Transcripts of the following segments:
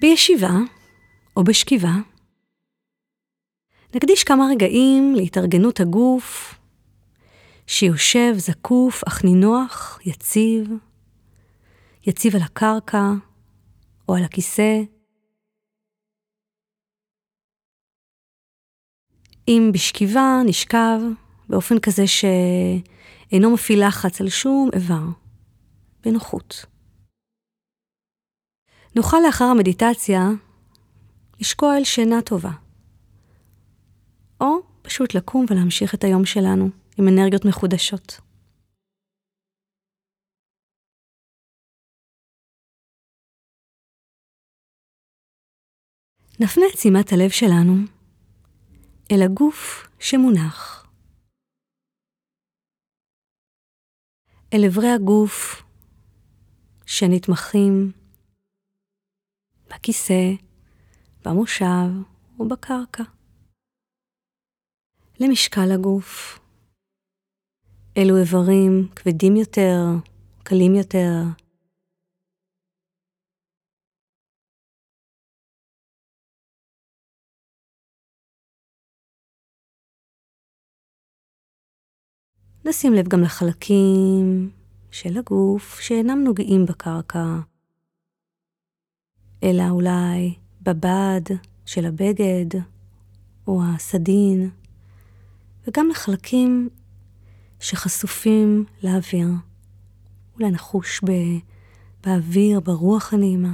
בישיבה או בשכיבה, נקדיש כמה רגעים להתארגנות הגוף, שיושב זקוף אך נינוח, יציב, יציב על הקרקע או על הכיסא. אם בשכיבה נשכב באופן כזה שאינו מפעיל לחץ על שום איבר, בנוחות. נוכל לאחר המדיטציה לשקוע אל שינה טובה, או פשוט לקום ולהמשיך את היום שלנו עם אנרגיות מחודשות. נפנה את שימת הלב שלנו אל הגוף שמונח. אל אברי הגוף שנתמכים בכיסא, במושב ובקרקע. למשקל הגוף. אילו איברים כבדים יותר, קלים יותר. נשים לב גם לחלקים של הגוף שאינם נוגעים בקרקע, אלא אולי בבד של הבגד או הסדין, וגם לחלקים שחשופים לאוויר. אולי נחוש. באוויר, ברוח הנעימה.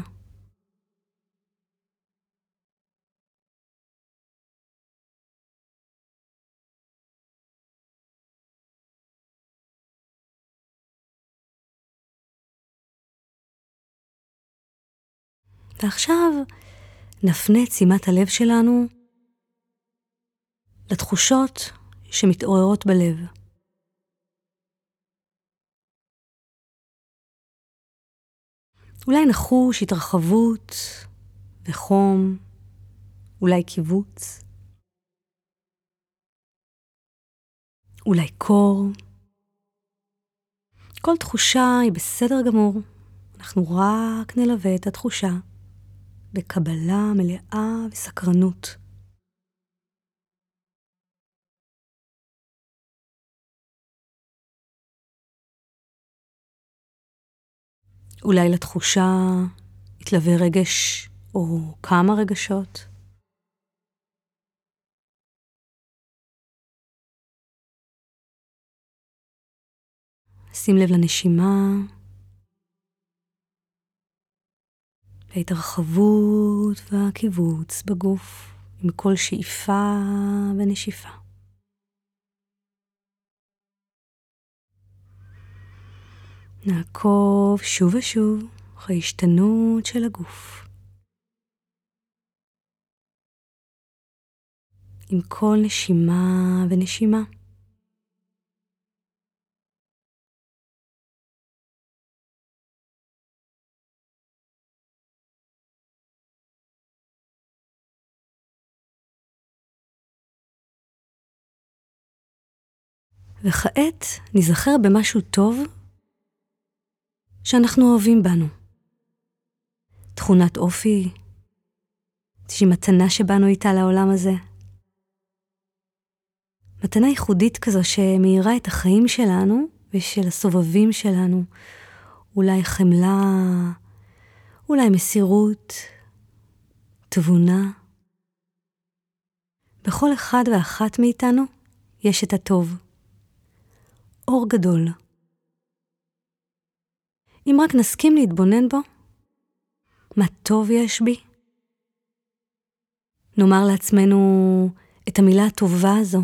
ועכשיו נפנה את שימת הלב שלנו לתחושות שמתעוררות בלב. אולי נחוש התרחבות וחום, אולי קיבוץ, אולי קור. כל תחושה היא בסדר גמור, אנחנו רק נלווה את התחושה. בקבלה מלאה וסקרנות. אולי לתחושה יתלווה רגש או כמה רגשות. שים לב לנשימה. ההתרחבות והקיבוץ בגוף עם כל שאיפה ונשיפה. נעקוב שוב ושוב אחרי השתנות של הגוף. עם כל נשימה ונשימה. וכעת ניזכר במשהו טוב שאנחנו אוהבים בנו. תכונת אופי, איזושהי מתנה שבאנו איתה לעולם הזה. מתנה ייחודית כזו שמאירה את החיים שלנו ושל הסובבים שלנו. אולי חמלה, אולי מסירות, תבונה. בכל אחד ואחת מאיתנו יש את הטוב. אור גדול. אם רק נסכים להתבונן בו, מה טוב יש בי? נאמר לעצמנו את המילה הטובה הזו,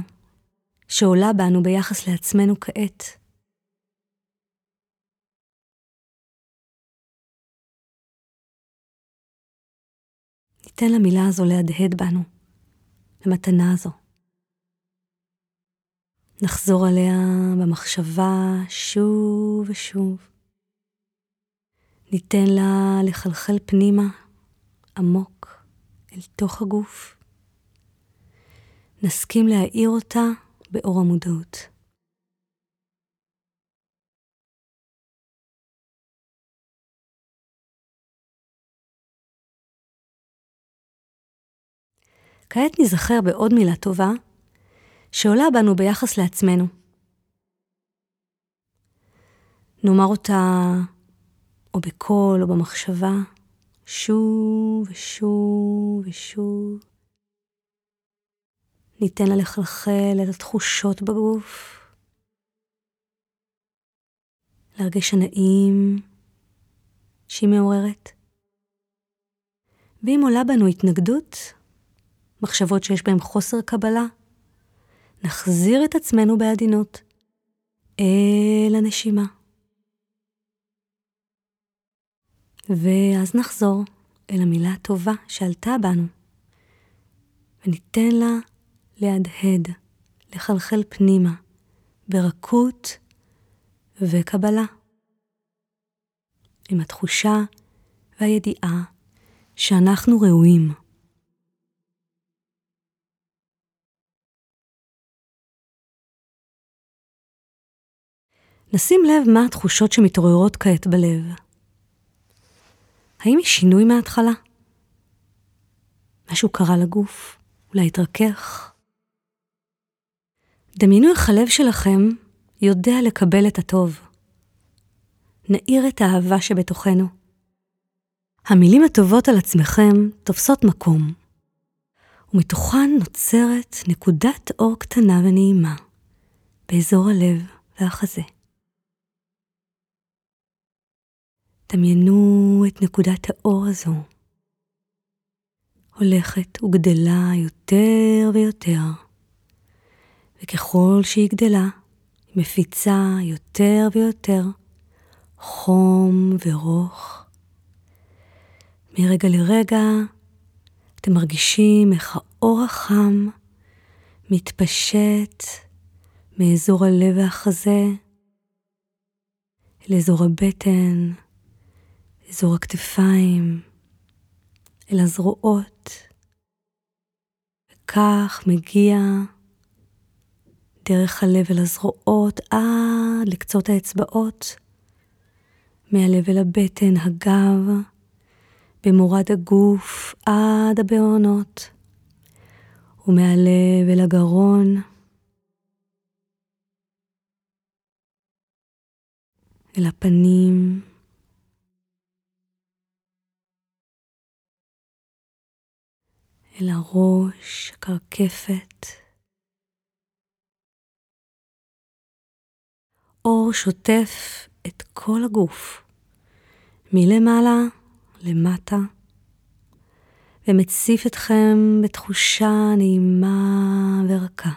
שעולה בנו ביחס לעצמנו כעת. ניתן למילה הזו להדהד בנו, למתנה הזו. נחזור עליה במחשבה שוב ושוב. ניתן לה לחלחל פנימה, עמוק, אל תוך הגוף. נסכים להאיר אותה באור המודעות. כעת נזכר בעוד מילה טובה שעולה בנו ביחס לעצמנו. נאמר אותה או בקול או במחשבה, שוב ושוב ושוב. ניתן לה לחלחל את התחושות בגוף, להרגיש הנעים שהיא מעוררת. ואם עולה בנו התנגדות, מחשבות שיש בהן חוסר קבלה, נחזיר את עצמנו בעדינות אל הנשימה. ואז נחזור אל המילה הטובה שעלתה בנו, וניתן לה להדהד, לחלחל פנימה, ברכות וקבלה. עם התחושה והידיעה שאנחנו ראויים. נשים לב מה התחושות שמתעוררות כעת בלב. האם יש שינוי מההתחלה? משהו קרה לגוף? אולי התרכך? דמיינו איך הלב שלכם יודע לקבל את הטוב. נאיר את האהבה שבתוכנו. המילים הטובות על עצמכם תופסות מקום, ומתוכן נוצרת נקודת אור קטנה ונעימה באזור הלב והחזה. דמיינו את נקודת האור הזו, הולכת וגדלה יותר ויותר, וככל שהיא גדלה, היא מפיצה יותר ויותר חום ורוך. מרגע לרגע אתם מרגישים איך האור החם מתפשט מאזור הלב והחזה לאזור הבטן, אזור הכתפיים, אל הזרועות, וכך מגיע דרך הלב אל הזרועות עד לקצות האצבעות, מהלב אל הבטן, הגב, במורד הגוף עד הבעונות, ומהלב אל הגרון, אל הפנים, אל הראש, הקרקפת. אור שוטף את כל הגוף, מלמעלה למטה, ומציף אתכם בתחושה נעימה ורכה.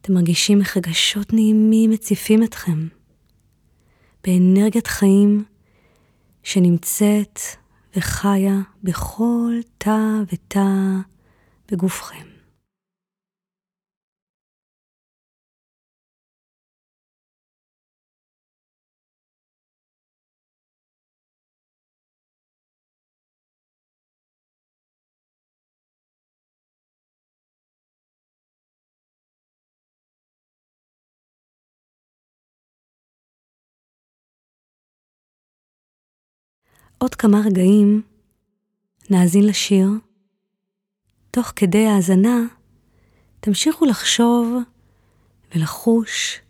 אתם מרגישים איך רגשות נעימים מציפים אתכם, באנרגיית חיים שנמצאת וחיה בכל תא ותא בגופכם. עוד כמה רגעים נאזין לשיר. תוך כדי האזנה, תמשיכו לחשוב ולחוש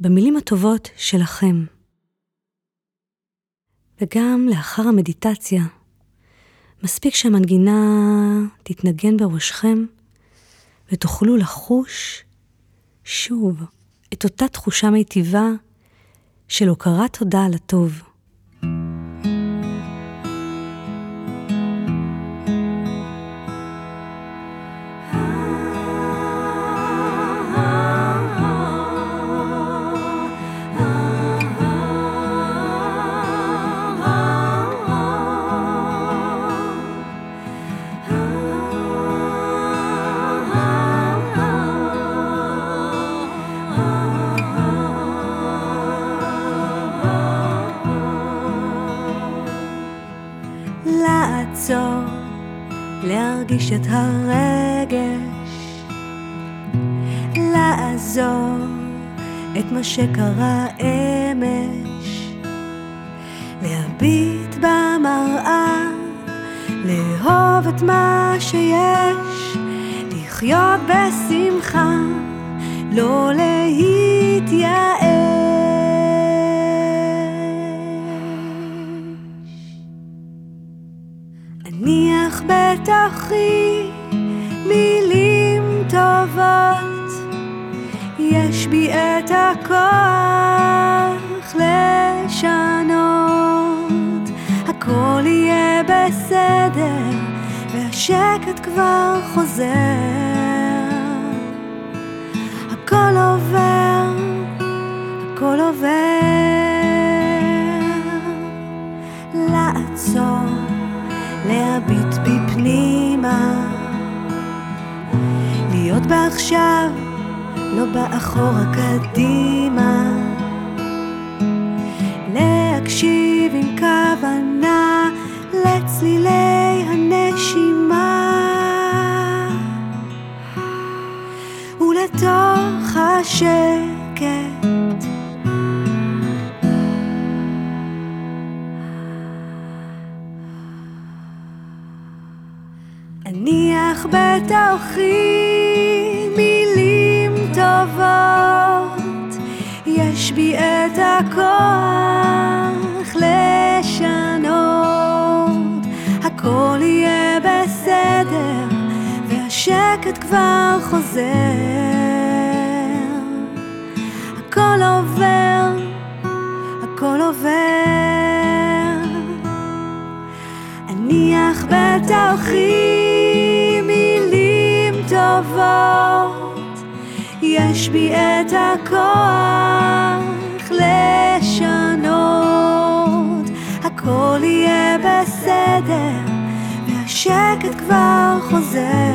במילים הטובות שלכם. וגם לאחר המדיטציה, מספיק שהמנגינה תתנגן בראשכם ותוכלו לחוש שוב את אותה תחושה מיטיבה של הוקרת תודה על הטוב. להרגיש את הרגש, לעזור את מה שקרה אמש, להביט במראה לאהוב את מה שיש, לחיות בשמחה, לא להתייאש. בתוכי מילים טובות, יש בי את הכוח לשנות, הכל יהיה בסדר, והשקט כבר חוזר. הכל עובר, הכל עובר. לעצור, להביט בפנימה, להיות בעכשיו, לא באחורה קדימה. להקשיב עם כוונה לצלילי הנשימה ולתוך השקט אניח בתוכי מילים טובות, יש בי את הכוח לשנות, הכל יהיה בסדר, והשקט כבר חוזר. הכל עובר, הכל עובר. אניח בתוכי יש בי את הכוח לשנות, הכל יהיה בסדר, והשקט כבר חוזר.